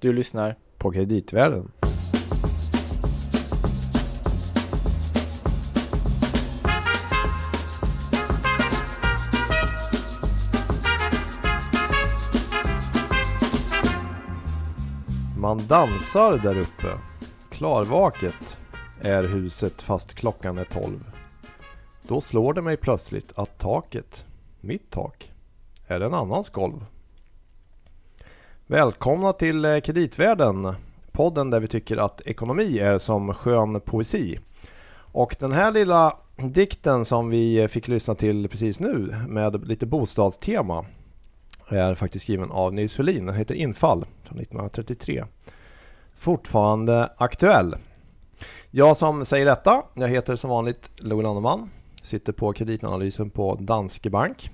Du lyssnar på kreditvärlden. Man dansar där uppe. Klarvaket är huset fast klockan är tolv. Då slår det mig plötsligt att taket, mitt tak, är en annans golv. Välkomna till eh, Kreditvärlden, podden där vi tycker att ekonomi är som skön poesi. Och den här lilla dikten som vi fick lyssna till precis nu med lite bostadstema är faktiskt skriven av Nils Ferlin. Den heter Infall från 1933. Fortfarande aktuell. Jag som säger detta, jag heter som vanligt Louis Landeman. Sitter på kreditanalysen på Danske Bank.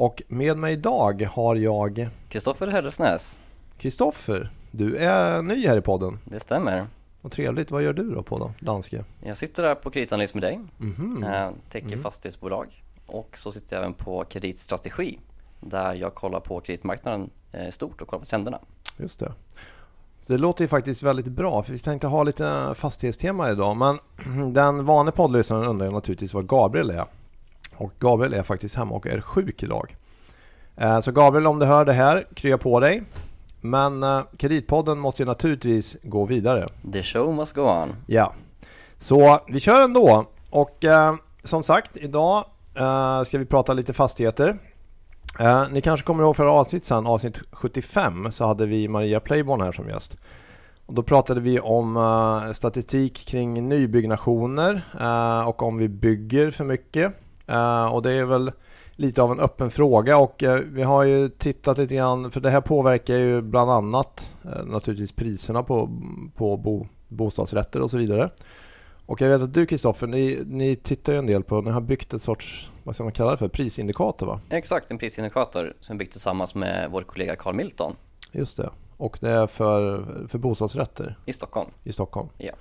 Och med mig idag har jag Kristoffer Herresnäs. Kristoffer, du är ny här i podden. Det stämmer. Vad trevligt. Vad gör du då på då, Danske? Jag sitter här på kreditanalys med dig, Mm-hmm. täcker mm. fastighetsbolag och så sitter jag även på kreditstrategi där jag kollar på kreditmarknaden i eh, stort och kollar på trenderna. Just det. Det låter ju faktiskt väldigt bra för vi tänkte ha lite fastighetstema idag men den vanliga poddlyssnaren undrar ju naturligtvis vad Gabriel är. Och Gabriel är faktiskt hemma och är sjuk idag. Eh, så Gabriel om du hör det här, krya på dig. Men eh, Kreditpodden måste ju naturligtvis gå vidare. The show must go on. Ja. Så vi kör ändå. Och eh, som sagt, idag eh, ska vi prata lite fastigheter. Eh, ni kanske kommer ihåg förra avsnitt sen, avsnitt 75, så hade vi Maria Playborn här som gäst. Och då pratade vi om statistik kring nybyggnationer och om vi bygger för mycket. Uh, och det är väl lite av en öppen fråga och vi har ju tittat lite grann, för det här påverkar ju bland annat naturligtvis priserna på, på bo, bostadsrätter och så vidare. Och jag vet att du Kristoffer, ni, ni tittar ju en del på, ni har byggt ett sorts, vad ska man kalla det för, prisindikator va? Exakt, en prisindikator som byggt tillsammans med vår kollega Carl Milton. Just det. Och det är för, för bostadsrätter? I Stockholm. I Stockholm? Ja.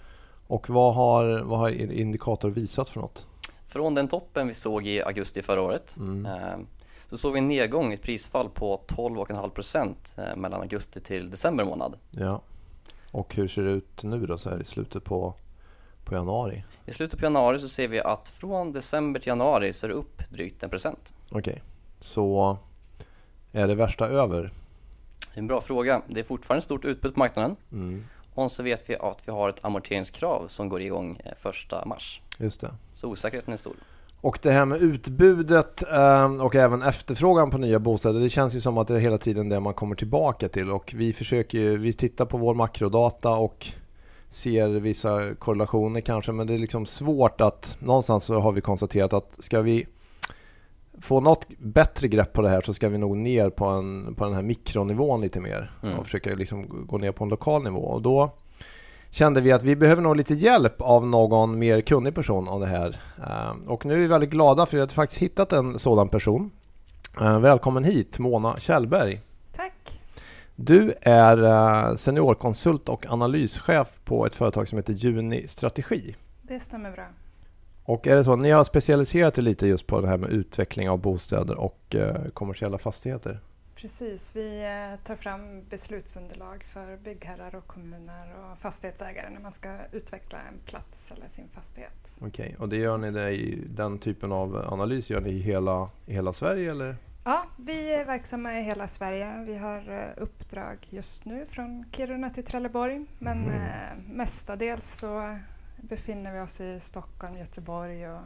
Och vad har, vad har indikator visat för något? Från den toppen vi såg i augusti förra året mm. eh, så såg vi en nedgång, ett prisfall på 12,5% eh, mellan augusti till december månad. Ja. Och hur ser det ut nu då, så här i slutet på på januari? I slutet på januari så ser vi att från december till januari så är det upp drygt en procent. Okej, okay. så är det värsta över? Det är en bra fråga. Det är fortfarande stort utbud på marknaden. Mm. Och så vet vi att vi har ett amorteringskrav som går igång eh, första mars. Just det. Så osäkerheten är stor. Och det här med utbudet ehm, och även efterfrågan på nya bostäder, det känns ju som att det är hela tiden det man kommer tillbaka till och vi försöker ju, vi tittar på vår makrodata och ser vissa korrelationer kanske men det är liksom svårt att någonstans så har vi konstaterat att ska vi få något bättre grepp på det här så ska vi nog ner på, en, på den här mikronivån lite mer mm. och försöka liksom gå ner på en lokal nivå och då kände vi att vi behöver nog lite hjälp av någon mer kunnig person om det här. Ehm, och nu är vi väldigt glada för att vi faktiskt hittat en sådan person. Ehm, välkommen hit Mona Kjellberg. Du är eh, seniorkonsult och analyschef på ett företag som heter Juni Strategi. Det stämmer bra. Och är det så, ni har specialiserat er lite just på det här med utveckling av bostäder och eh, kommersiella fastigheter? Precis, vi eh, tar fram beslutsunderlag för byggherrar och kommuner och fastighetsägare när man ska utveckla en plats eller sin fastighet. Okej, okay. och det gör ni det i den typen av analys, gör ni i hela, i hela Sverige eller? Ja, vi är verksamma i hela Sverige. Vi har eh, uppdrag just nu från Kiruna till Trelleborg men mm. eh, mestadels så befinner vi oss i Stockholm, Göteborg och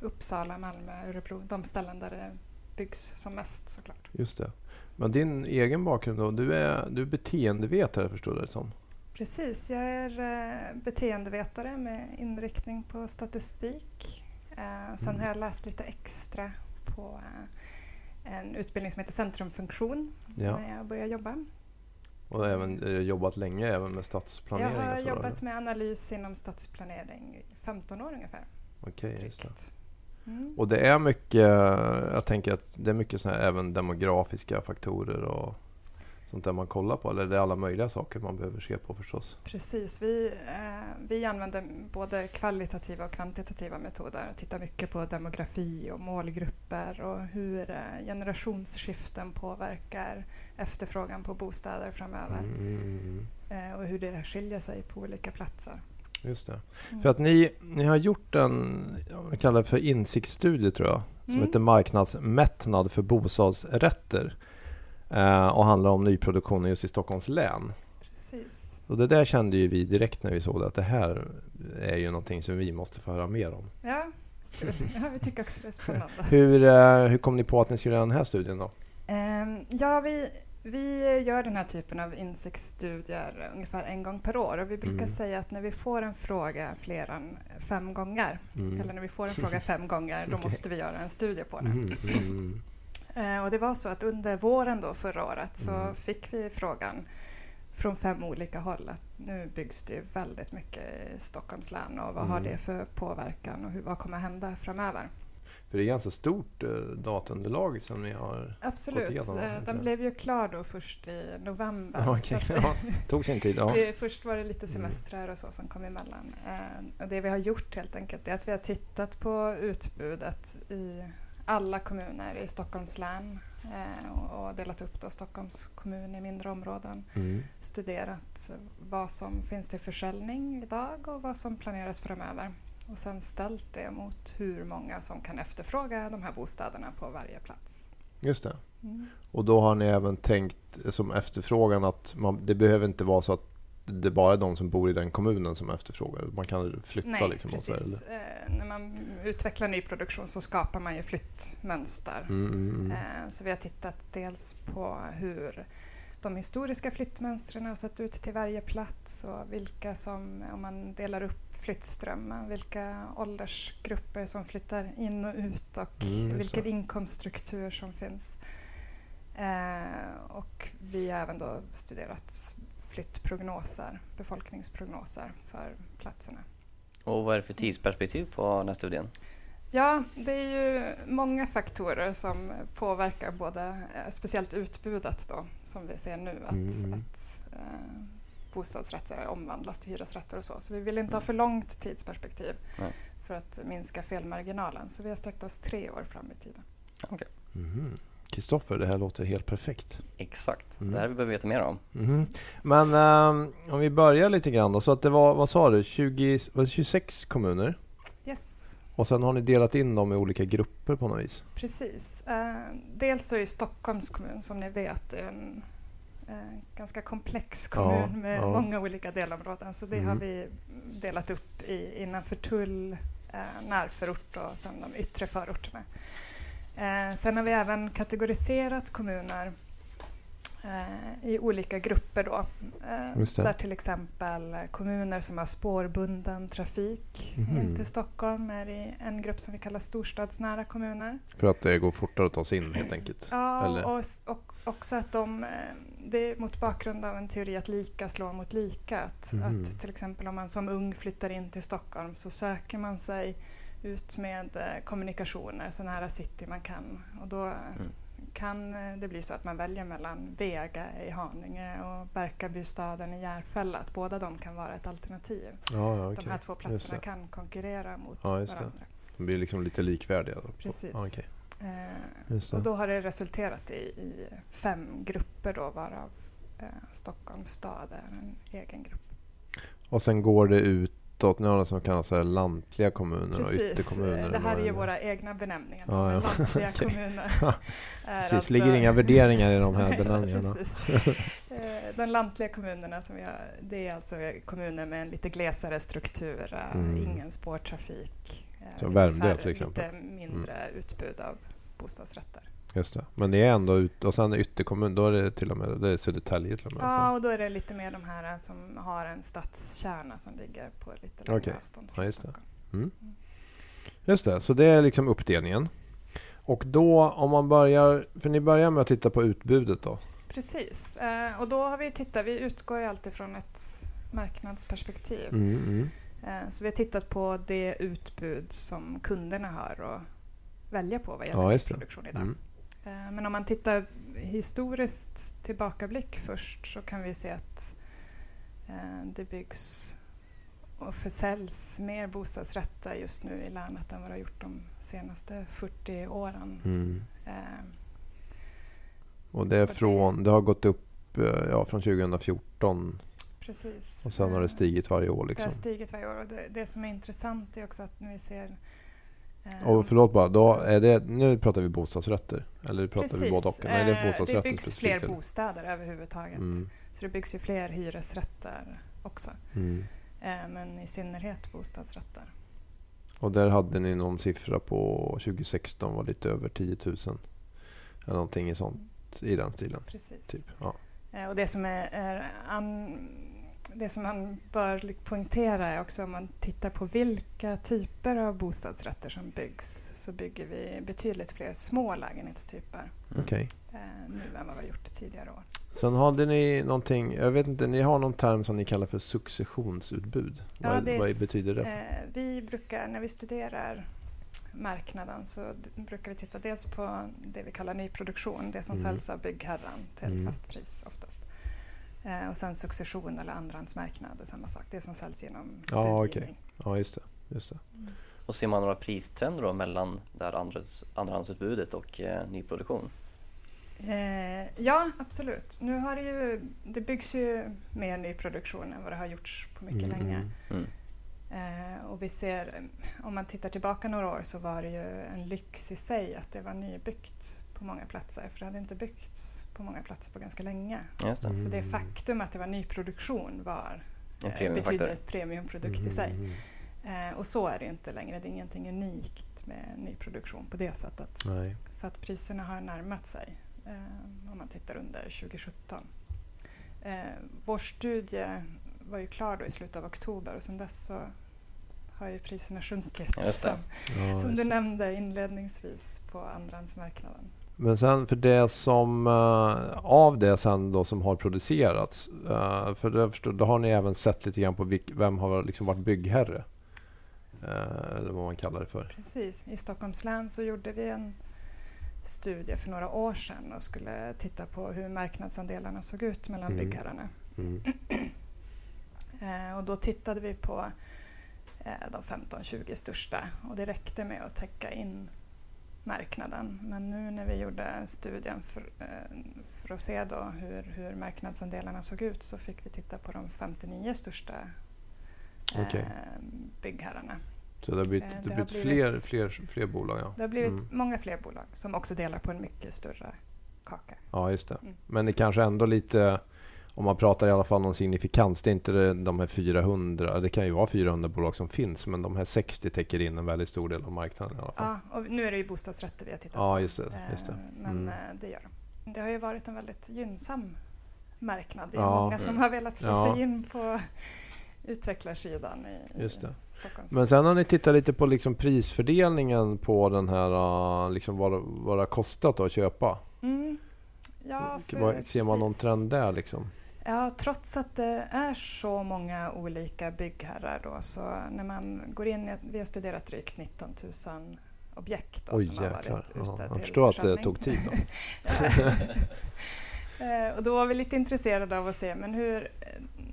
Uppsala, Malmö, Örebro. De ställen där det byggs som mest såklart. Just det. Men din egen bakgrund då? Du är, du är beteendevetare förstår jag det som? Precis, jag är eh, beteendevetare med inriktning på statistik. Eh, sen mm. har jag läst lite extra på eh, en utbildning som heter Centrumfunktion ja. när jag började jobba. Och även jobbat länge även med stadsplanering? Jag har jobbat med analys inom stadsplanering i 15 år ungefär. Okej, okay. Mm. Och det är mycket, jag tänker att det är mycket såna här, även demografiska faktorer och sånt där man kollar på? Eller är det alla möjliga saker man behöver se på förstås? Precis, vi, eh, vi använder både kvalitativa och kvantitativa metoder. Tittar mycket på demografi och målgrupper och hur eh, generationsskiften påverkar efterfrågan på bostäder framöver. Mm. Eh, och hur det skiljer sig på olika platser. Just det. Mm. För att ni, ni har gjort en, jag kallar det för insiktsstudie tror jag, som Mm. heter Marknadsmättnad för bostadsrätter. Eh, och handlar om nyproduktionen just i Stockholms län. Precis. Och det där kände ju vi direkt när vi såg det, att det här är ju någonting som vi måste få höra mer om. Ja. ja, vi tycker också det är spännande. Hur, eh, hur kom ni på att ni skulle göra den här studien då? Ehm, ja, vi, vi gör den här typen av insiktsstudier ungefär en gång per år och vi brukar Mm. säga att när vi får en fråga fler än fem gånger, Mm. eller när vi får en fråga fem gånger, då måste vi göra en studie på den. Mm, mm, Eh, och det var så att under våren då förra året så Mm. fick vi frågan från fem olika håll att nu byggs det väldigt mycket i Stockholms län och vad har Mm. det för påverkan och hur, vad kommer hända framöver? För det är ganska stort eh, dataunderlag som ni har... Absolut, igenom, Eh, inte? den blev ju klar då först i november. Så att- Ja, tog sin tid. Ja. Först var det lite Mm. semestrar och så som kom emellan. Eh, och det vi har gjort helt enkelt är att vi har tittat på utbudet i alla kommuner i Stockholms län eh, och, och delat upp då Stockholms kommun i mindre områden. Mm. Studerat vad som finns till försäljning idag och vad som planeras framöver. Och sen ställt det mot hur många som kan efterfråga de här bostäderna på varje plats. Just det. Mm. Och då har ni även tänkt som efterfrågan att man, det behöver inte vara så att det är bara är de som bor i den kommunen som efterfrågar. Man kan flytta Nej, liksom. precis. eller? Eh, när man utvecklar nyproduktion så skapar man ju flyttmönster. Mm, mm, mm. Eh, så vi har tittat dels på hur de historiska flyttmönstren har sett ut till varje plats och vilka som, om man delar upp flyttströmmen, vilka åldersgrupper som flyttar in och ut och Mm, vilken det. inkomststruktur som finns. Eh, och vi har även då studerat flyttprognoser, befolkningsprognoser för platserna. Och vad är det för tidsperspektiv på den här studien? Ja, det är ju många faktorer som påverkar både, eh, speciellt utbudet då, som vi ser nu, att, Mm. att eh, bostadsrätter omvandlas till hyresrätter och så. Så vi vill inte ha för långt tidsperspektiv Nej. för att minska felmarginalen. Så vi har sträckt oss tre år fram i tiden. Mhm. Kristoffer, det här låter helt perfekt. Exakt, Mm. det här vi behöver veta mer om. Mhm. Men ehm, om vi börjar lite grann då. Så att det var, vad sa du, 20, var det 26 kommuner? Yes, Och sen har ni delat in dem i olika grupper på något vis? precis. Eh, dels så är Stockholms kommun som ni vet en ganska komplex kommun Ja, med ja. många olika delområden. Så det Mm. har vi delat upp i, innanför tull, eh, närförort och sen de yttre förorterna. Eh, sen har vi även kategoriserat kommuner eh, i olika grupper då. Eh, där till exempel kommuner som har spårbunden trafik Mhm. in till Stockholm är i en grupp som vi kallar storstadsnära kommuner. För att det går fortare att ta sig in helt enkelt? Ja, Eller? och, och också att de, eh, det är mot bakgrund av en teori att lika slår mot lika. Att, Mhm. att till exempel om man som ung flyttar in till Stockholm så söker man sig ut med eh, kommunikationer så nära city man kan. Och då Mm. Kan eh, det bli så att man väljer mellan Vega i Haninge och Barkarbystaden i Järfälla. Att båda de kan vara ett alternativ. Ja, ja, okej. De här två platserna kan konkurrera mot Ja, varandra. De blir liksom lite likvärdiga. Då. Precis. Ja, okej. Eh, Och då har det resulterat i, i fem grupper då, varav eh, Stockholms stad är en egen grupp. Och sen går det utåt, nu har det som kallas här lantliga kommuner och ytterkommuner. det här är ju våra egna benämningar. Men ja. Lantliga Okej. kommuner. Ja, Precis, alltså- ligger inga värderingar i de här benämningarna. precis. Eh, De lantliga kommunerna, som vi har, det är alltså kommuner med en lite glesare struktur, eh, Mm. ingen spårtrafik. eh, lite Värmdö till exempel. Mm. Lite mindre utbud av bostadsrätter. Just det. Men det är ändå ut, och sen ytterkommun, då är det till och med det är Södertälje till och med. Ja, och då är det lite mer de här eh, som har en stadskärna som ligger på lite längre Okej. avstånd Ja, just det. Stockholm. Just det, så det är liksom uppdelningen. Och då om man börjar, för ni börjar med att titta på utbudet då? Precis, eh, och då har vi tittat, vi utgår ju alltid från ett marknadsperspektiv. Mm, mm. Eh, så vi har tittat på det utbud som kunderna har att välja på vad gäller Ja, produktion idag. Mm. Eh, men om man tittar historiskt tillbakablick först så kan vi se att eh, det byggs och försäljs mer bostadsrätter just nu i länet än vad det har gjort de senaste 40 åren. Mm. Eh, och det, är från, det har gått upp ja, från 2014 Precis. Och sen har det stigit varje år? Liksom. Det har stigit varje år. Och det, det som är intressant är också att när vi ser och förlåt bara, då är det, nu pratar vi bostadsrätter? Eller pratar Precis. vi både och? Nej, det, är bostadsrätter det byggs fler eller? bostäder överhuvudtaget. Mm. Så det byggs ju fler hyresrätter också. Mm. Eh, men i synnerhet bostadsrätter. Och där hade ni någon siffra på 2016 var lite över 10 000? Eller någonting i, sånt, i den stilen? Precis. Typ. Ja. Eh, och det som är, är an, det som man bör poängtera är också om man tittar på vilka typer av bostadsrätter som byggs så bygger vi betydligt fler små lägenhetstyper mm. okay. eh, nu än vad vi har gjort tidigare år. Sen hade ni någonting, jag vet inte, ni har någon term som ni kallar för successionsutbud. Ja, vad, det, vad betyder det? Eh, vi brukar, när vi studerar marknaden så brukar vi titta dels på det vi kallar nyproduktion, det som mm. säljs av byggherran till mm. fast pris oftast. Eh, och sen succession eller andrahandsmarknad är samma sak. Det som säljs genom ja, okay. Ja, just det. Just det. Mm. Och ser man några pristrender då mellan det här andrahandsutbudet och eh, nyproduktion? Eh, ja, absolut. Nu har det ju, det byggs ju mer nyproduktion än vad det har gjorts på mycket mm. länge. Mm. Eh, och vi ser, om man tittar tillbaka några år så var det ju en lyx i sig att det var nybyggt på många platser. För det hade inte byggts på många platser på ganska länge. Just det. Så det faktum att det var nyproduktion var eh, betyder ett premiumprodukt i sig. Mm. Eh, och så är det inte längre. Det är ingenting unikt med nyproduktion på det sättet. Nej. Så att priserna har närmat sig eh, om man tittar under 2017. Eh, vår studie var ju klar då i slutet av oktober och sedan dess så har ju priserna sjunkit som, ja, som du nämnde inledningsvis på andrahandsmarknaden. Men sen för det som, uh, av det sen då som har producerats, uh, för det förstår, då har ni även sett lite grann på vilk, vem har liksom varit byggherre? Uh, eller vad man kallar det för. Precis. I Stockholms län så gjorde vi en studie för några år sedan och skulle titta på hur marknadsandelarna såg ut mellan mm. byggherrarna. Mm. och då tittade vi på de 15-20 största och det räckte med att täcka in marknaden. Men nu när vi gjorde studien för, eh, för att se då hur, hur marknadsandelarna såg ut så fick vi titta på de 59 största okay. eh, byggherrarna. Så det har blivit, eh, det, det har blivit, fler, fler, fler bolag? Ja. Det har blivit mm. många fler bolag som också delar på en mycket större kaka. Ja, just det. Mm. Men det kanske ändå lite om man pratar i alla fall om signifikans, det är inte de här 400, det kan ju vara 400 bolag som finns, men de här 60 täcker in en väldigt stor del av marknaden i alla fall. Ja, och nu är det ju bostadsrätter vi har tittat ja, på. Just det, just det. Eh, men mm. Eh, det gör de. Det har ju varit en väldigt gynnsam marknad. Det är ja. många som har velat slå ja. sig in på utvecklarsidan i, Just det. Stockholm. Men sen har ni tittat lite på liksom prisfördelningen på den här, ah, liksom vad, vad det har kostat att köpa. Mm. Ja, Ser man någon trend där? Liksom? Ja, trots att det är så många olika byggherrar då, så när man går in, vi har studerat drygt 19 000 objekt då, Oj, som jäklar. har varit ute ja, till Jag förstår att det tog tid. Då. Eh, och då var vi lite intresserade av att se, men hur,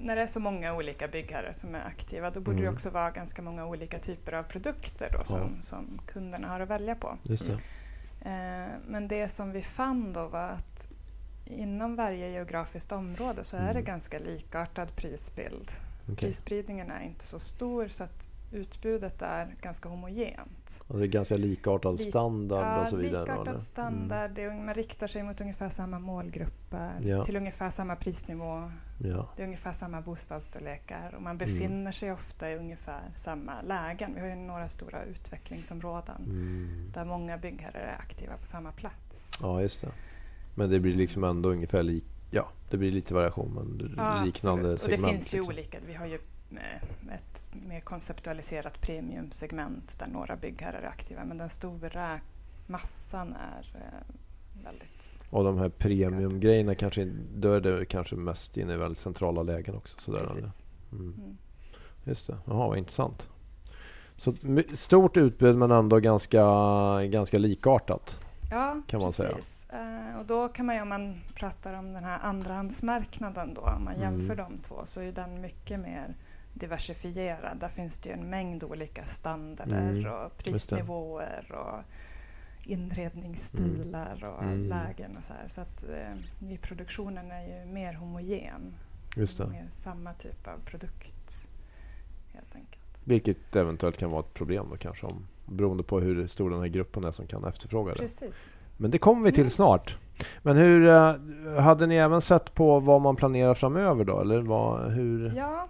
när det är så många olika byggherrar som är aktiva, då borde mm. det också vara ganska många olika typer av produkter då, som, ja. som kunderna har att välja på. Just det. Eh, men det som vi fann då var att inom varje geografiskt område så är det mm. ganska likartad prisbild. Okay. Prisspridningen är inte så stor så att utbudet är ganska homogent. Och det är ganska likartad standard ja, och så vidare? likartad eller? standard. Mm. man riktar sig mot ungefär samma målgrupper ja. till ungefär samma prisnivå. Ja. Det är ungefär samma bostadsstorlekar och man befinner mm. sig ofta i ungefär samma lägen. Vi har ju några stora utvecklingsområden mm. där många byggherrar är aktiva på samma plats. Ja, just det. Men det blir liksom ändå ungefär lik, ja, det blir lite variation men ja, liknande absolut. segment. Och det finns ju liksom. olika. Vi har ju eh, ett mer konceptualiserat premiumsegment där några byggherrar är aktiva men den stora massan är eh, väldigt... Och de här premiumgrejerna kanske, då är det kanske mest inne i väldigt centrala lägen också. Sådär, Precis. Mm. Mm. Just det, jaha vad intressant. Så stort utbud men ändå ganska, ganska likartat. Ja, kan man precis. Säga. Uh, och då kan man ju om man pratar om den här andrahandsmarknaden då, om man jämför mm. de två, så är den mycket mer diversifierad. Där finns det ju en mängd olika standarder mm. och prisnivåer och inredningsstilar och mm. lägen och så här. Så att eh, nyproduktionen är ju mer homogen. Just det. Mer samma typ av produkt helt enkelt. Vilket eventuellt kan vara ett problem då kanske om, beroende på hur stor den här gruppen är som kan efterfråga det. Precis. Men det kommer vi till mm. snart. Men hur, eh, hade ni även sett på vad man planerar framöver då? Eller vad, hur? Ja,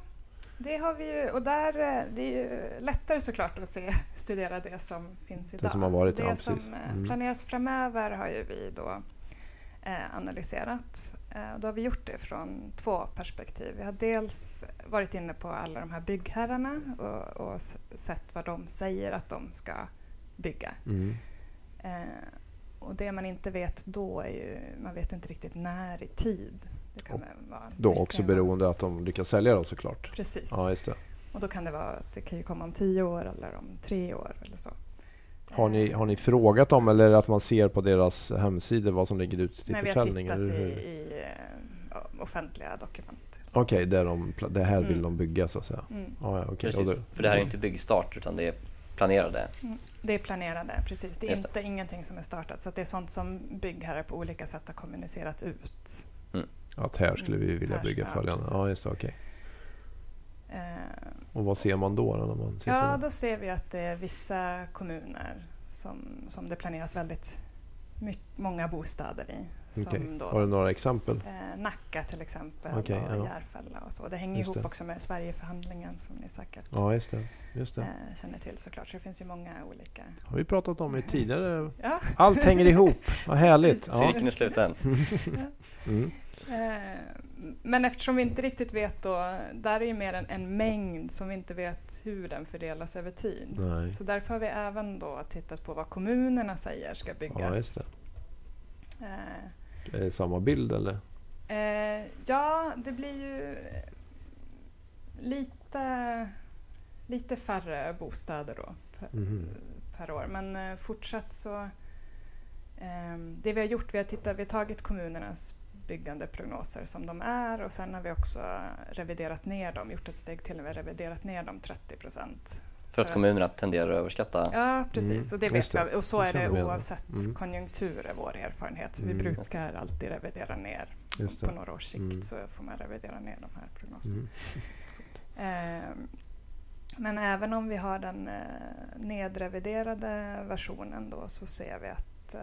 det har vi ju, och där, eh, det är ju lättare såklart att se, studera det som finns idag. Det som har varit, Så det ja, som eh, mm. planeras framöver har ju vi då analyserat. Eh, då har vi gjort det från två perspektiv. Vi har dels varit inne på alla de här byggherrarna och, och sett vad de säger att de ska bygga. Mm. Eh, och det man inte vet då är ju, man vet inte riktigt när i tid det kan vara, då också beroende vara. att de lyckas sälja då såklart. Precis. Ja, just det. Och då kan det vara att det kan komma om tio år eller om tre år eller så. Har ni, har ni frågat dem eller att man ser på deras hemsidor vad som ligger ut till Nej, försäljning? Nej, vi har tittat i, i uh, offentliga dokument. Okej, okay, där de, det här vill mm. de bygga så att säga. Mm. Ah, ja, okay. Precis, för det här är inte byggstart utan det är planerade? Mm. Det är planerade, precis. Det är inte det. ingenting som är startat. Så det är sånt som byggherrar på olika sätt har kommunicerat ut. Mm. Att här skulle vi vilja bygga följande. Ja, just det. Okej. Okay. Uh, och vad ser man då? När man ser ja, då ser vi att det är vissa kommuner som, som det planeras väldigt mycket, många bostäder i. Okay. Då, Har du några exempel? Eh, Nacka till exempel okay, och ja. Järfälla och så. Det hänger just ihop det. också med Sverigeförhandlingen som ni säkert ja, just det. Just det. Eh, känner till såklart. Så det finns ju många olika... har vi pratat om i tidigare. ja. Allt hänger ihop. Vad härligt. Ja. Cirkeln är sluten. mm. Eh, men eftersom vi inte riktigt vet då, där är ju mer en, en mängd som vi inte vet hur den fördelas över tid. Nej. Så därför har vi även då tittat på vad kommunerna säger ska byggas. Ja, det. Eh, är det samma bild eller? Eh, ja, det blir ju lite, lite färre bostäder då per, mm. per år. Men fortsatt så, eh, det vi har gjort, vi har, tittat, vi har tagit kommunernas byggandeprognoser som de är och sen har vi också reviderat ner dem, gjort ett steg till och med reviderat ner dem 30 procent. För att kommunerna tenderar att överskatta? Ja, precis. Mm. Och, det vet det. och så är det oavsett mm. konjunktur är vår erfarenhet. Så mm. vi brukar alltid revidera ner. På några års sikt mm. så får man revidera ner de här prognoserna. Eh, men även om vi har den eh, nedreviderade versionen då så ser vi att eh,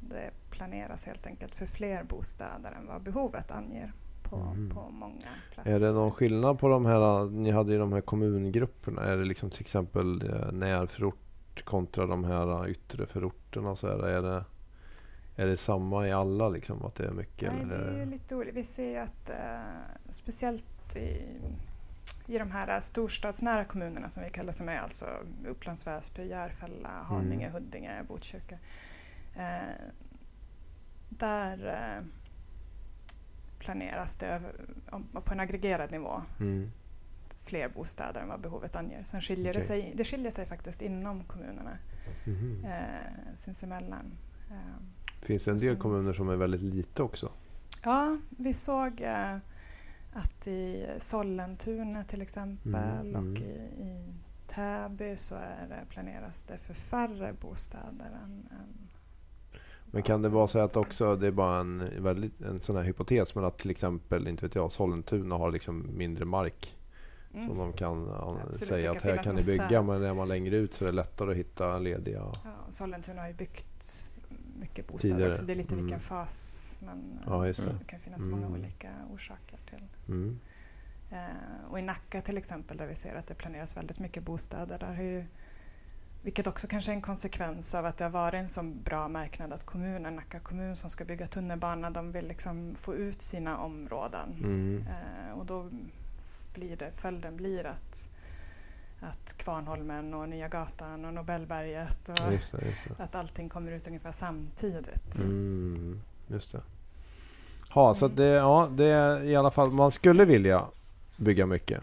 det planeras helt enkelt för fler bostäder än vad behovet anger på, mm. på många platser. Är det någon skillnad på de här, ni hade ju de här kommungrupperna, är det liksom till exempel eh, närförort kontra de här yttre förorterna? Så är, det, är, det, är det samma i alla liksom, att det är mycket? Nej, eller? det är lite olika. Vi ser ju att eh, speciellt i, i de här storstadsnära kommunerna som vi kallar som är alltså Upplands Väsby, Järfälla, Haninge, mm. Huddinge, Botkyrka. Eh, där eh, planeras det på en aggregerad nivå mm. fler bostäder än vad behovet anger. Sen skiljer okay. det, sig, det skiljer sig faktiskt inom kommunerna mm. eh, sinsemellan. Eh, Finns det en del kommuner som är väldigt lite också? Ja, vi såg eh, att i Sollentuna till exempel mm, och mm. i, i Täby så är det, planeras det för färre bostäder än, än men kan det vara så att också, det är bara en, väldigt, en sån här hypotes, men att till exempel, inte vet jag, Sollentuna har liksom mindre mark. Mm. Som de kan Absolut, säga att här kan ni bygga, men är man längre ut så är det lättare att hitta lediga. Ja, Sollentuna har ju byggt mycket bostäder Tidigare. också. Det är lite mm. vilken fas men ja, det. det. kan finnas mm. många olika orsaker till. Mm. Uh, och i Nacka till exempel där vi ser att det planeras väldigt mycket bostäder. Där har ju vilket också kanske är en konsekvens av att det har varit en så bra marknad att kommunen, Nacka kommun som ska bygga tunnelbana, de vill liksom få ut sina områden. Mm. Eh, och då blir det, följden blir att, att Kvarnholmen och Nya Gatan och Nobelberget och just det, just det. att allting kommer ut ungefär samtidigt. Mm, just det. Ha, så mm. det, ja, det är i alla fall, man skulle vilja bygga mycket.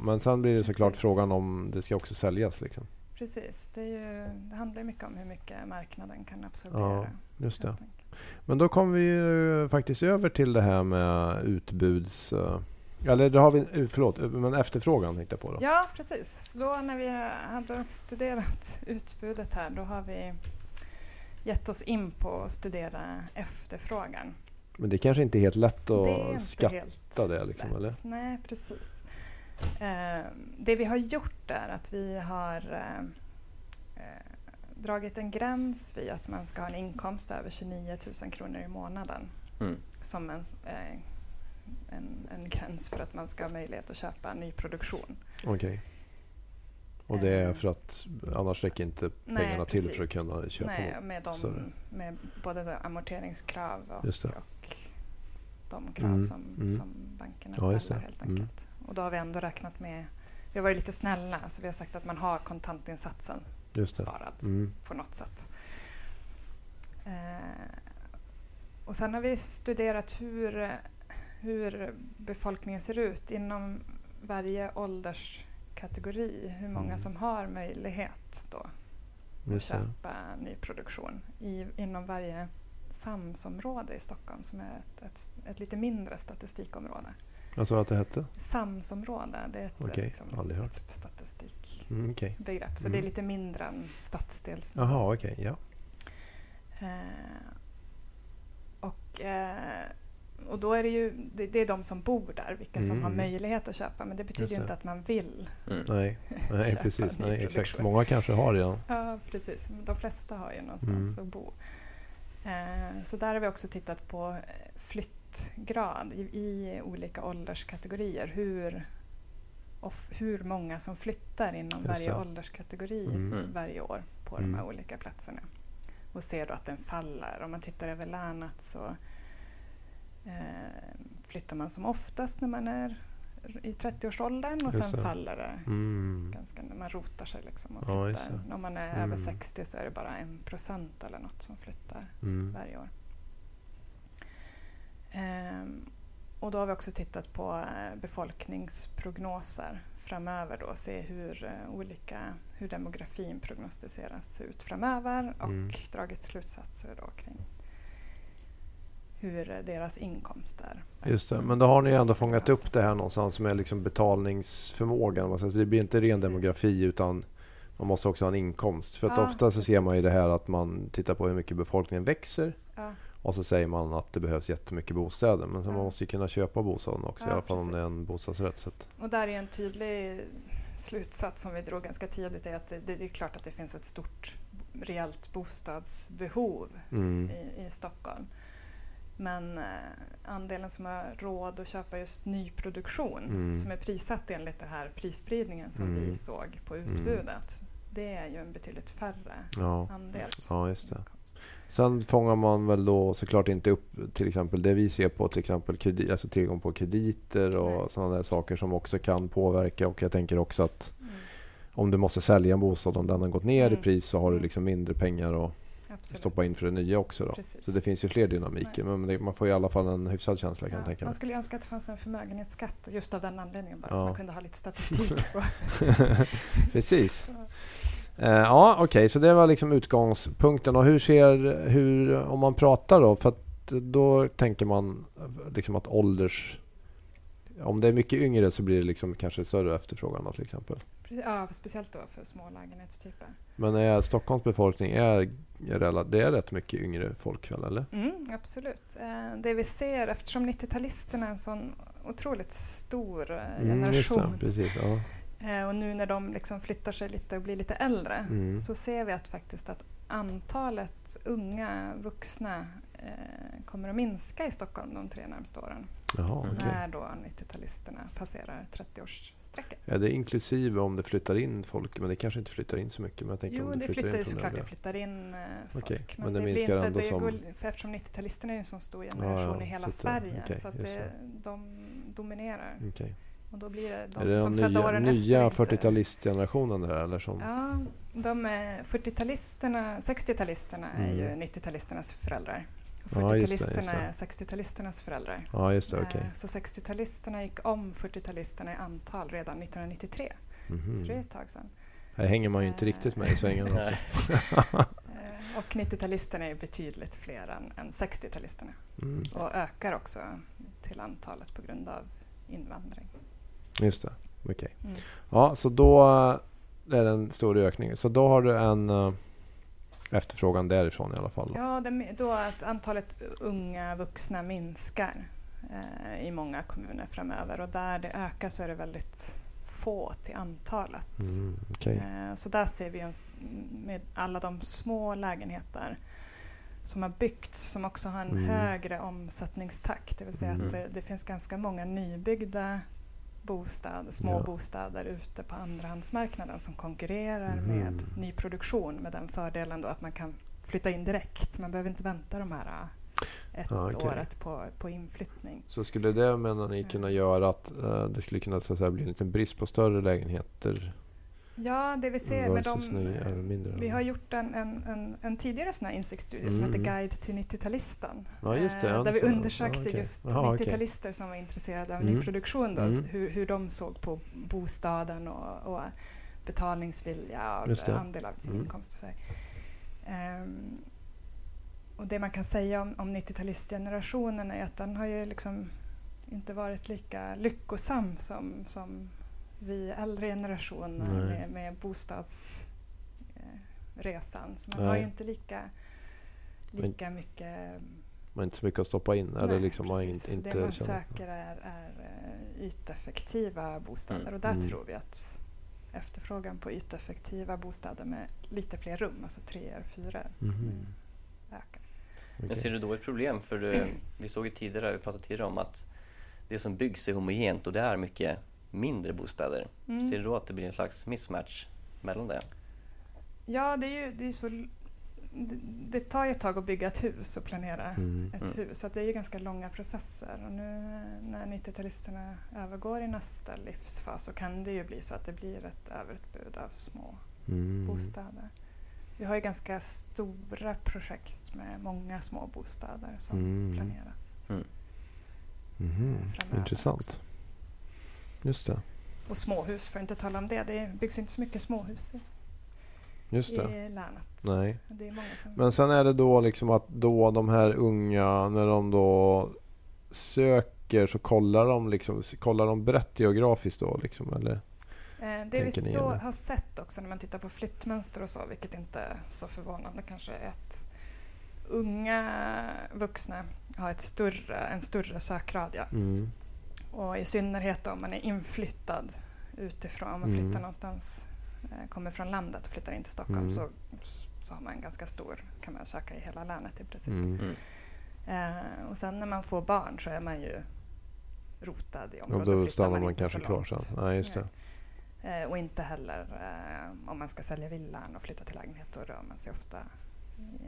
Men sen blir det såklart Precis. frågan om det ska också säljas. Liksom. Precis. Det, ju, det handlar mycket om hur mycket marknaden kan absorbera. Ja, just det. Men då kommer vi ju faktiskt över till det här med utbuds... Eh, eller det har vi, förlåt, men efterfrågan tänkte jag på då. Ja, precis. Så då när vi hade studerat utbudet här, då har vi gett oss in på att studera efterfrågan. Men det kanske inte är helt lätt att skatta det? Liksom, eller? Nej, precis. Eh, det vi har gjort är att vi har eh, eh, dragit en gräns vid att man ska ha en inkomst över 29 000 kronor i månaden mm. som en, eh, en, en, gräns för att man ska ha möjlighet att köpa nyproduktion. Okej. Okay. Och det är för att annars räcker inte pengarna Nej, till för att kunna köpa Nej, med, de, med både amorteringskrav och, och de krav mm, som, mm. som bankerna ja, ställer helt mm. enkelt. Och då har vi ändå räknat med, vi har varit lite snälla, så vi har sagt att man har kontantinsatsen sparad mm. på något sätt. Eh, och sen har vi studerat hur, hur befolkningen ser ut inom varje ålders kategori hur många mm. som har möjlighet då att köpa nyproduktion i, inom varje SAMS-område i Stockholm som är ett, ett, ett, lite mindre statistikområde. Vad sa du att det hette? SAMS-område, det är ett, okay. liksom, ett statistikbegrepp. Mm, okay. Så mm. det är mm. lite mindre än stadsdels. Jaha, okej. Okay, ja. Eh, och eh, och då är det ju det, det är de som bor där, vilka mm. som har mm. möjlighet att köpa. Men det betyder ju inte att man vill mm. Nej, nej precis. Nej, exakt. Många kanske har redan. Ja, precis. De flesta har ju någonstans mm. att bo. Eh, så där har vi också tittat på eh, flyttgrad i, i olika ålderskategorier. Hur, hur många som flyttar inom varje ålderskategori mm. varje år på de här mm. olika platserna. Och ser då att den faller. Om man tittar över länet så eh, flyttar man som oftast när man är i 30-årsåldern och sen faller det mm. ganska man rotar sig. Liksom och flyttar. Ja, Om man är mm. över 60 så är det bara en procent eller något som flyttar mm. varje år. Um, och då har vi också tittat på uh, befolkningsprognoser framöver då, se hur uh, olika, hur demografin prognostiseras ut framöver och mm. dragit slutsatser då kring hur deras inkomst är. Just det, men då har ni ändå fångat upp det här någonstans med liksom betalningsförmågan. Så det blir inte ren precis. demografi utan man måste också ha en inkomst. För att ja, ofta så precis. ser man ju det här att man tittar på hur mycket befolkningen växer. Ja. Och så säger man att det behövs jättemycket bostäder. Men ja. man måste ju kunna köpa bostaden också, i alla fall precis. om det är en bostadsrätt. Så Och där är en tydlig slutsats som vi drog ganska tidigt är att det, det är klart att det finns ett stort reellt bostadsbehov mm. i, i Stockholm. Men eh, andelen som har råd att köpa just nyproduktion mm. som är prissatt enligt den här prisspridningen som mm. vi såg på mm. utbudet. Det är ju en betydligt färre ja. andel. Ja, just det. Sen fångar man väl då såklart inte upp till exempel det vi ser på till exempel kredit, alltså tillgång på krediter och sådana där saker som också kan påverka. Och jag tänker också att mm. om du måste sälja en bostad, om den har gått ner i mm. pris så har du liksom mindre pengar och Absolut. stoppa in för det nya också. Då. Så det finns ju fler dynamiker. Nej. Men det, man får i alla fall en hyfsad känsla kan ja, jag tänka mig. Man skulle önska att det fanns en förmögenhetsskatt just av den anledningen. Bara, ja. Att man kunde ha lite statistik. Precis. Uh, ja, okej, okay, så det var liksom utgångspunkten. Och hur ser, hur, om man pratar då, för då tänker man liksom att ålders... Om det är mycket yngre så blir det liksom kanske större efterfrågan till exempel. Ja, speciellt då för små lägenhetstyper. Men är Stockholms befolkning är, är det är rätt mycket yngre folk väl, eller? Mm, absolut. Eh, det vi ser, eftersom 90-talisterna är en sån otroligt stor eh, generation. Mm, det, precis, ja. Eh, och nu när de liksom flyttar sig lite och blir lite äldre mm. så ser vi att faktiskt att antalet unga vuxna eh, kommer att minska i Stockholm de tre närmaste åren. Jaha, okay. När då 90-talisterna passerar 30-årsstrecket. Ja, det är inklusive om det flyttar in folk, men det kanske inte flyttar in så mycket. Men jag tänker jo, om det, det flyttar, ju såklart det flyttar in eh, folk. Okay, men, men det, det minskar ändå det som... Går, eftersom 90-talisterna är en så stor generation ja, ja, i hela Sverige okay, så att det, de dominerar. Okay. Och då blir det de är det som de nya, nya 40-talistgenerationen där eller? Som? Ja, de 40-talisterna, 60-talisterna mm. är ju 90-talisternas föräldrar. 40-talisterna är 60-talisternas föräldrar. Ja, just det, okay. Eh, så 60-talisterna gick om 40-talisterna i antal redan 1993. Mm -hmm. Så det är ett tag sedan. Här hänger man ju inte riktigt med i svängen. Alltså. Eh, och 90-talisterna är betydligt fler än, än 60-talisterna Mm. och ökar också till antalet på grund av invandring. Just det, okej. Mm. Ja, så då eh, är det en stor ökning. Så då har du en eh, efterfrågan därifrån i alla fall. Då. Ja, det, då att antalet unga vuxna minskar eh, i många kommuner framöver och där det ökar så är det väldigt få till antalet. Mm, okej. Eh, Så där ser vi en med alla de små lägenheter som har byggts som också har en Mm. högre omsättningstakt. Det vill säga Mm. att det, det finns ganska många nybyggda bostäder, små Ja. bostäder ute på andrahandsmarknaden som konkurrerar Mhm. med nyproduktion med den fördelen då att man kan flytta in direkt. Man behöver inte vänta de här äh, ett Ah, okej. året på, på inflyttning. Så skulle det menar ni kunna göra att eh, det skulle kunna så att säga, bli en liten brist på större lägenheter? Ja, det vi ser med versus de, nya eller mindre? Vi har gjort en, en, en, en tidigare sån här insiktsstudie som Mm. heter Guide till 90-talisten. Ja. Eh, Ja, där vi undersökte ja, okej. just Jaha, okej. 90-talister som var intresserade av Mm. nyproduktion. Då, Mm. hur, hur de såg på bostaden och, och betalningsvilja det. andel av sin Mm. inkomst. Och, så. Ehm, och det man kan säga om, om 90-talistgenerationen är att den har ju liksom inte varit lika lyckosam som, som vi äldre generationer Nej. med, med bostadsresan. Så man har Nej. ju inte lika, lika mycket Man har inte så mycket att stoppa in? eller Nej, liksom man inte, inte det man känner- söker är, är eh, yteffektiva bostäder Mm. och där Mm. tror vi att efterfrågan på yteffektiva bostäder med lite fler rum, alltså tre eller fyra, Mhm. ökar. Men Okej. ser du då ett problem? För vi såg ju tidigare, vi pratade tidigare om att det som byggs är homogent och det är mycket mindre bostäder. Mm. Ser du då att det blir en slags mismatch mellan det? Ja, det är ju det är så... Det, det tar ju ett tag att bygga ett hus och planera Mm. ett Mm. hus. Så att det är ju ganska långa processer. Och nu när 90-talisterna övergår i nästa livsfas så kan det ju bli så att det blir ett överutbud av små Mm. bostäder. Vi har ju ganska stora projekt med många små bostäder som Mm. planeras. Mhm. framöver Intressant. också. Just det. Och småhus, för att inte tala om det. Det byggs inte så mycket småhus i, Just det. i länet. Nej. Det är många som... Men sen är det då liksom att då de här unga, när de då söker så kollar de liksom, kollar de brett geografiskt då liksom eller? Eh, Det vi tänker så, eller? har sett också när man tittar på flyttmönster och så, vilket inte är så förvånande kanske, är att unga vuxna har ett större, en större sökradie. Mm. Och i synnerhet om man är inflyttad utifrån, om man flyttar Mm. någonstans, eh, kommer från landet och flyttar in till Stockholm Mm. så, så har man ganska stor, kan man söka i hela länet i princip. Mm. Mm. Eh, och sen när man får barn så är man ju rotad i Och området. då flyttar stannar man inte kanske kvar sen. Ja, just det. Eh, och inte heller eh, om man ska sälja villan och flytta till lägenhet, då rör man sig ofta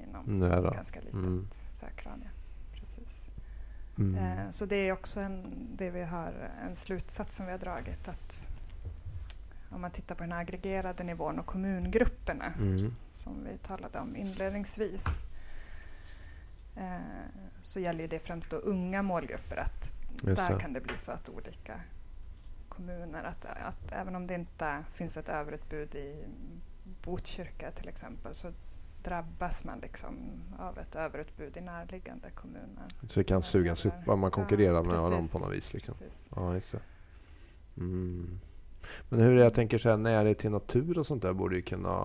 inom Nära. ganska litet Mm. sökradie. Mm. Eh, så det är också en, det vi har, en slutsats som vi har dragit att om man tittar på den aggregerade nivån och kommungrupperna Mm. som vi talade om inledningsvis eh, så gäller det främst då unga målgrupper att Just där det. kan det bli så att olika kommuner, att, att även om det inte finns ett överutbud i Botkyrka till exempel så drabbas man liksom av ett överutbud i närliggande kommuner. Så det kan sugas upp, man konkurrerar med Ja, varandra precis. på något vis. Liksom. Precis. Ja, just. Mm. Men hur jag tänker så här, närhet till natur och sånt där borde ju kunna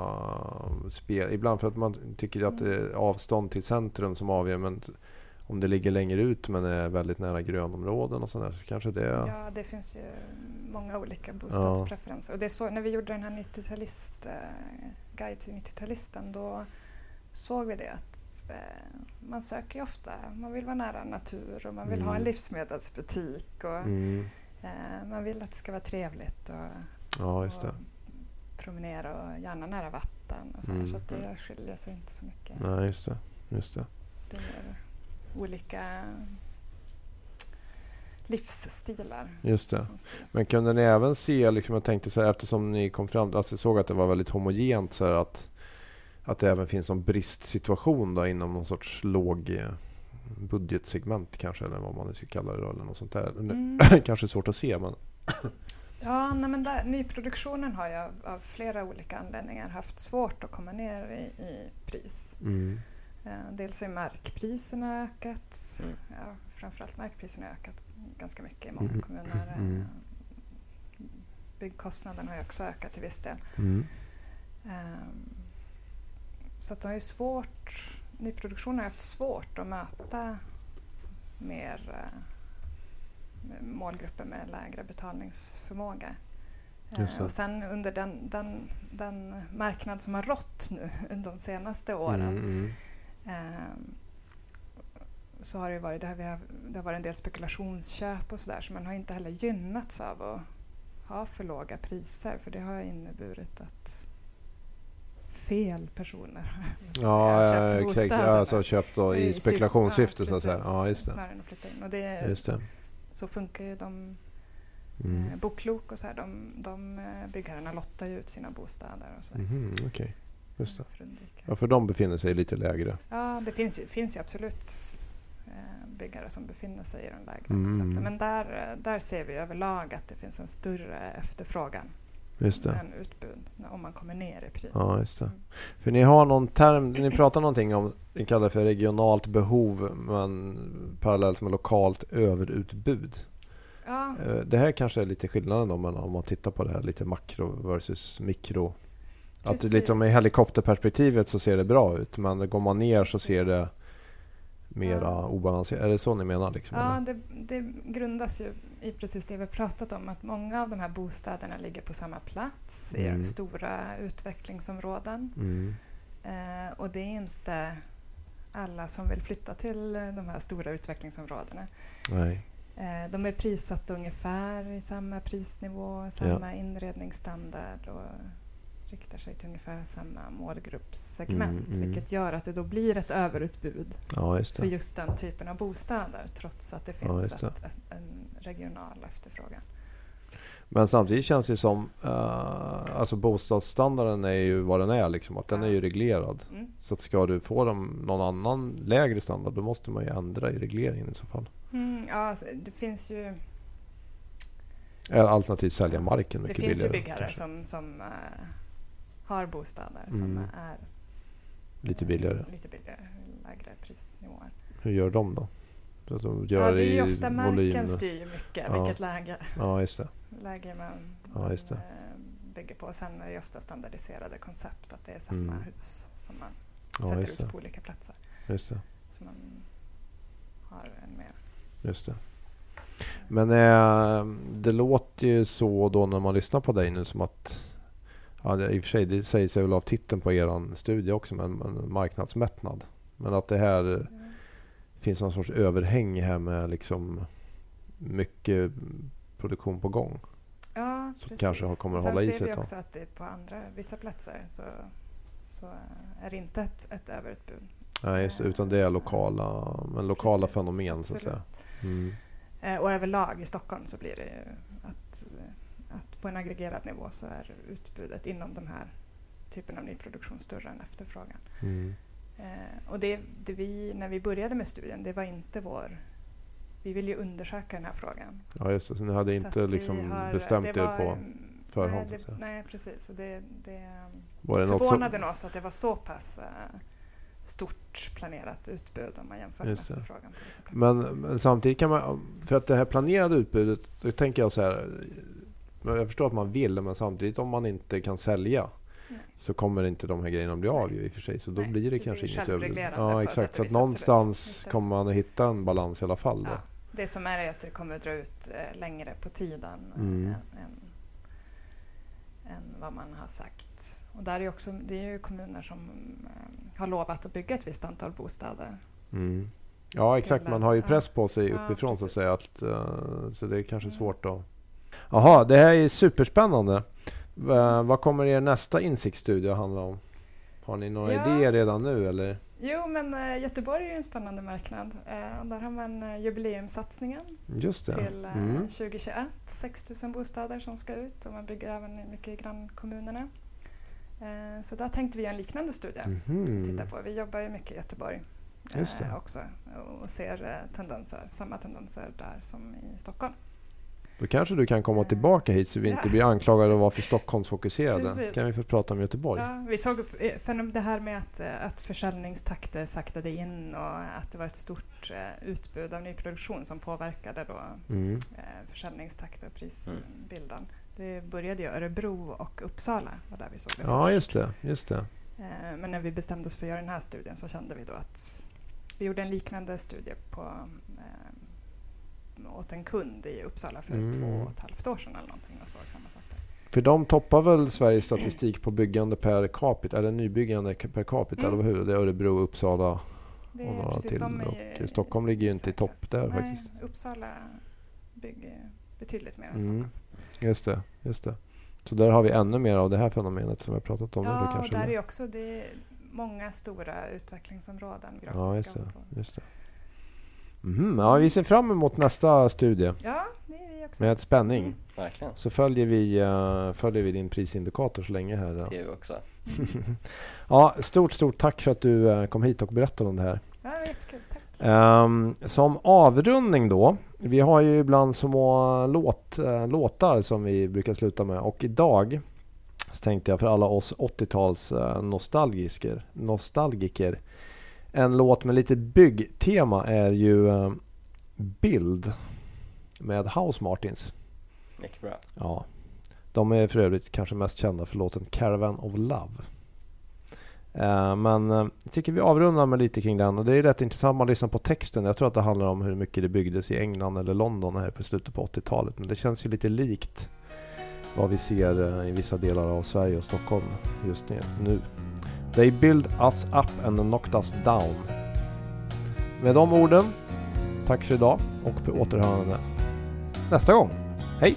spela. Ibland för att man tycker att det är avstånd till centrum som avgör. Men om det ligger längre ut men är väldigt nära grönområden och sånt där så kanske det... Ja, det finns ju många olika bostadspreferenser. Och det är så, när vi gjorde den här 90-talist, eh, guide till 90-talisten då såg vi det att eh, man söker ju ofta, man vill vara nära natur och man vill ha en Mm. livsmedelsbutik och Mm. eh, man vill att det ska vara trevligt och, Ja, och promenera och gärna nära vatten och så, Mm. så att det skiljer sig inte så mycket. Nej, just det. Just det. Det är olika livsstilar. Just det. Men kunde ni även se, liksom, jag tänkte så här, eftersom ni kom fram, alltså jag såg att det var väldigt homogent så här, att, att det även finns en bristsituation då, inom någon sorts låg eh, budgetsegment kanske eller vad man nu ska kalla det då, eller något sånt där. Mm. kanske svårt att se men Ja, nej men där, nyproduktionen har ju av, flera olika anledningar haft svårt att komma ner i, i pris. Mm. Eh, dels har markpriserna ökat, mm. ja, framförallt markpriserna har ökat ganska mycket i många mm. kommuner. Mm. Eh, byggkostnaderna har ju också ökat till viss del. Mm. Um, så att de är svårt, nyproduktionen har haft svårt att möta mer uh, målgrupper med lägre betalningsförmåga. Uh, och sen under den, den, den marknad som har rått nu de senaste åren mm, um, så har det varit, det har, det har varit en del spekulationsköp och sådär så man har inte heller gynnats av att ha för låga priser för det har inneburit att fel personer ja, köpt exakt. Alltså köpt då i spekulationssyfte ja, så att säga. Ja, just det. Att flytta in. Och det, just det. Så funkar ju de mm. eh, Boklok och så här, de, de eh, byggherrarna lottar ju ut sina bostäder och så. Mm, okay. Just det. Ja, för de befinner sig lite lägre. Ja, det finns ju, finns ju absolut byggare som befinner sig i de lägre mm. Men där, där ser vi överlag att det finns en större efterfrågan just det. än utbud om man kommer ner i pris. Ja, just det. Mm. För ni har någon term, ni pratar någonting om, ni kallar det för regionalt behov men parallellt med lokalt överutbud. Ja. Eh, det här kanske är lite skillnaden då men om man tittar på det här lite makro versus mikro. Precis. Att liksom i helikopterperspektivet så ser det bra ut men går man ner så ser det mera ja. obalanserat. Är det så ni menar? Liksom, ja, det, det, grundas ju i precis det vi pratat om, att många av de här bostäderna ligger på samma plats mm. i stora utvecklingsområden. Mm. Eh, och det är inte alla som vill flytta till de här stora utvecklingsområdena. Nej. Eh, de är prissatta ungefär i samma prisnivå, samma ja. inredningsstandard. Och riktar sig till ungefär samma målgruppssegment mm, mm. vilket gör att det då blir ett överutbud ja, just för just den typen av bostäder trots att det finns ja, det. Ett, ett, en regional efterfrågan. Men samtidigt känns det som uh, alltså bostadsstandarden är ju vad den är. Liksom, att den är ju reglerad. Mm. Så att ska du få dem någon annan lägre standard då måste man ju ändra i regleringen i så fall. Mm, ja, alltså, det finns ju Alternativt sälja marken mycket billigare. Det finns ju byggherrar som, som uh, har bostäder som mm. är lite billigare. lite billigare, lägre prisnivåer. Hur gör de då? De gör ja, det är ju ofta marken styr mycket, ja. vilket läge, ja, just det. läge man, ja, just det. Eh, bygger på. Sen är det ofta standardiserade koncept, att det är samma mm. hus som man ja, sätter ut på olika platser. Just det. Så man har en mer... Just det. Men eh, det låter ju så då när man lyssnar på dig nu som att Ja, det, I och för sig, det säger sig väl av titeln på er studie också, men, men marknadsmättnad. Men att det här mm. finns någon sorts överhäng här med liksom mycket produktion på gång. Ja, som precis. kanske kommer att hålla i sig ett. Sen ser vi också att det på andra, vissa platser så, så är det inte ett, ett överutbud. Nej, just utan det är lokala, men lokala precis, fenomen så att säga. Mm. Eh, och överlag i Stockholm så blir det ju att att på en aggregerad nivå så är utbudet inom den här typen av nyproduktion större än efterfrågan. Mm. Eh, och det, det, vi, när vi började med studien, det var inte vår... Vi ville ju undersöka den här frågan. Ja, just det. Så ni hade inte liksom har, bestämt er på förhand? Nej, det, nej precis. Det, det var det förvånade också? oss att det var så pass uh, stort planerat utbud om man jämför med efterfrågan. Men, men, samtidigt kan man, för att det här planerade utbudet, då tänker jag så här, jag förstår att man vill, men samtidigt om man inte kan sälja Nej. så kommer inte de här grejerna bli av i och för sig. Så då Nej, blir det, det kanske blir inget över... Ja, exakt. Så att någonstans kommer man att hitta en balans i alla fall. Ja. Det som är är att det kommer att dra ut eh, längre på tiden mm. än, än, än, vad man har sagt. Och där är också, det är ju kommuner som eh, har lovat att bygga ett visst antal bostäder. Mm. Ja, exakt. Man har ju press på sig uppifrån ja, så att säga. Att, uh, så det är kanske mm. svårt att Jaha, det här är superspännande. Vad kommer er nästa insiktsstudie att handla om? Har ni några ja. idéer redan nu eller? Jo, men uh, Göteborg är ju en spännande marknad. Uh, där har man uh, jubileumssatsningen till mm. 2021. 6 000 bostäder som ska ut och man bygger även mycket i grannkommunerna. Så där tänkte vi göra en liknande studie. Mm. Titta på. Vi jobbar ju mycket i Göteborg också och ser tendenser, samma tendenser där som i Stockholm. Då kanske du kan komma tillbaka hit så vi inte blir anklagade att vara för Stockholmsfokuserade. Precis. kan vi få prata om Göteborg. Ja, vi såg det här med att, att försäljningstakter saktade in och att det var ett stort utbud av nyproduktion som påverkade då mm. försäljningstakt och prisbilden. Det började i Örebro och Uppsala var där vi såg det Ja, just det. Just det. Men när vi bestämde oss för att göra den här studien så kände vi då att vi gjorde en liknande studie på, eh, åt en kund i Uppsala för mm. två och ett halvt år sedan eller någonting och såg samma sak där. För de toppar väl Sveriges statistik på byggande per capita, eller nybyggande per capita, mm. eller hur? Det är Örebro, Uppsala det och några precis, till. Och Stockholm ligger ju inte i topp där Nej, faktiskt. Uppsala bygger betydligt mer än mm. Stockholm. Just det, just det. Så där har vi ännu mer av det här fenomenet som vi har pratat om ja, nu. Ja, och där är också det många stora utvecklingsområden. Ja, just det. Just det. Mm, ja, vi ser fram emot nästa studie. Ja, det är vi också. Med spänning. Mm. Verkligen. Så följer vi, uh, följer vi din prisindikator så länge här. Det gör vi också. ja, stort, stort tack för att du uh, kom hit och berättade om det här. Ja, det var jättekul. Tack. Um, som avrundning då. Vi har ju ibland små låt, uh, låtar som vi brukar sluta med och idag så tänkte jag för alla oss 80-tals uh, nostalgiker, nostalgiker en låt med lite byggtema är ju uh, Bild med House Martins. Mycket bra. Ja. De är för övrigt kanske mest kända för låten Caravan of Love. Eh, men eh, jag tycker vi avrundar med lite kring den och det är rätt intressant man lyssnar på texten. Jag tror att det handlar om hur mycket det byggdes i England eller London här på slutet på 80-talet. Men det känns ju lite likt vad vi ser eh, i vissa delar av Sverige och Stockholm just nu. They build us up and knocked us down. Med de orden, tack för idag och på återhörande nästa gång. Hej!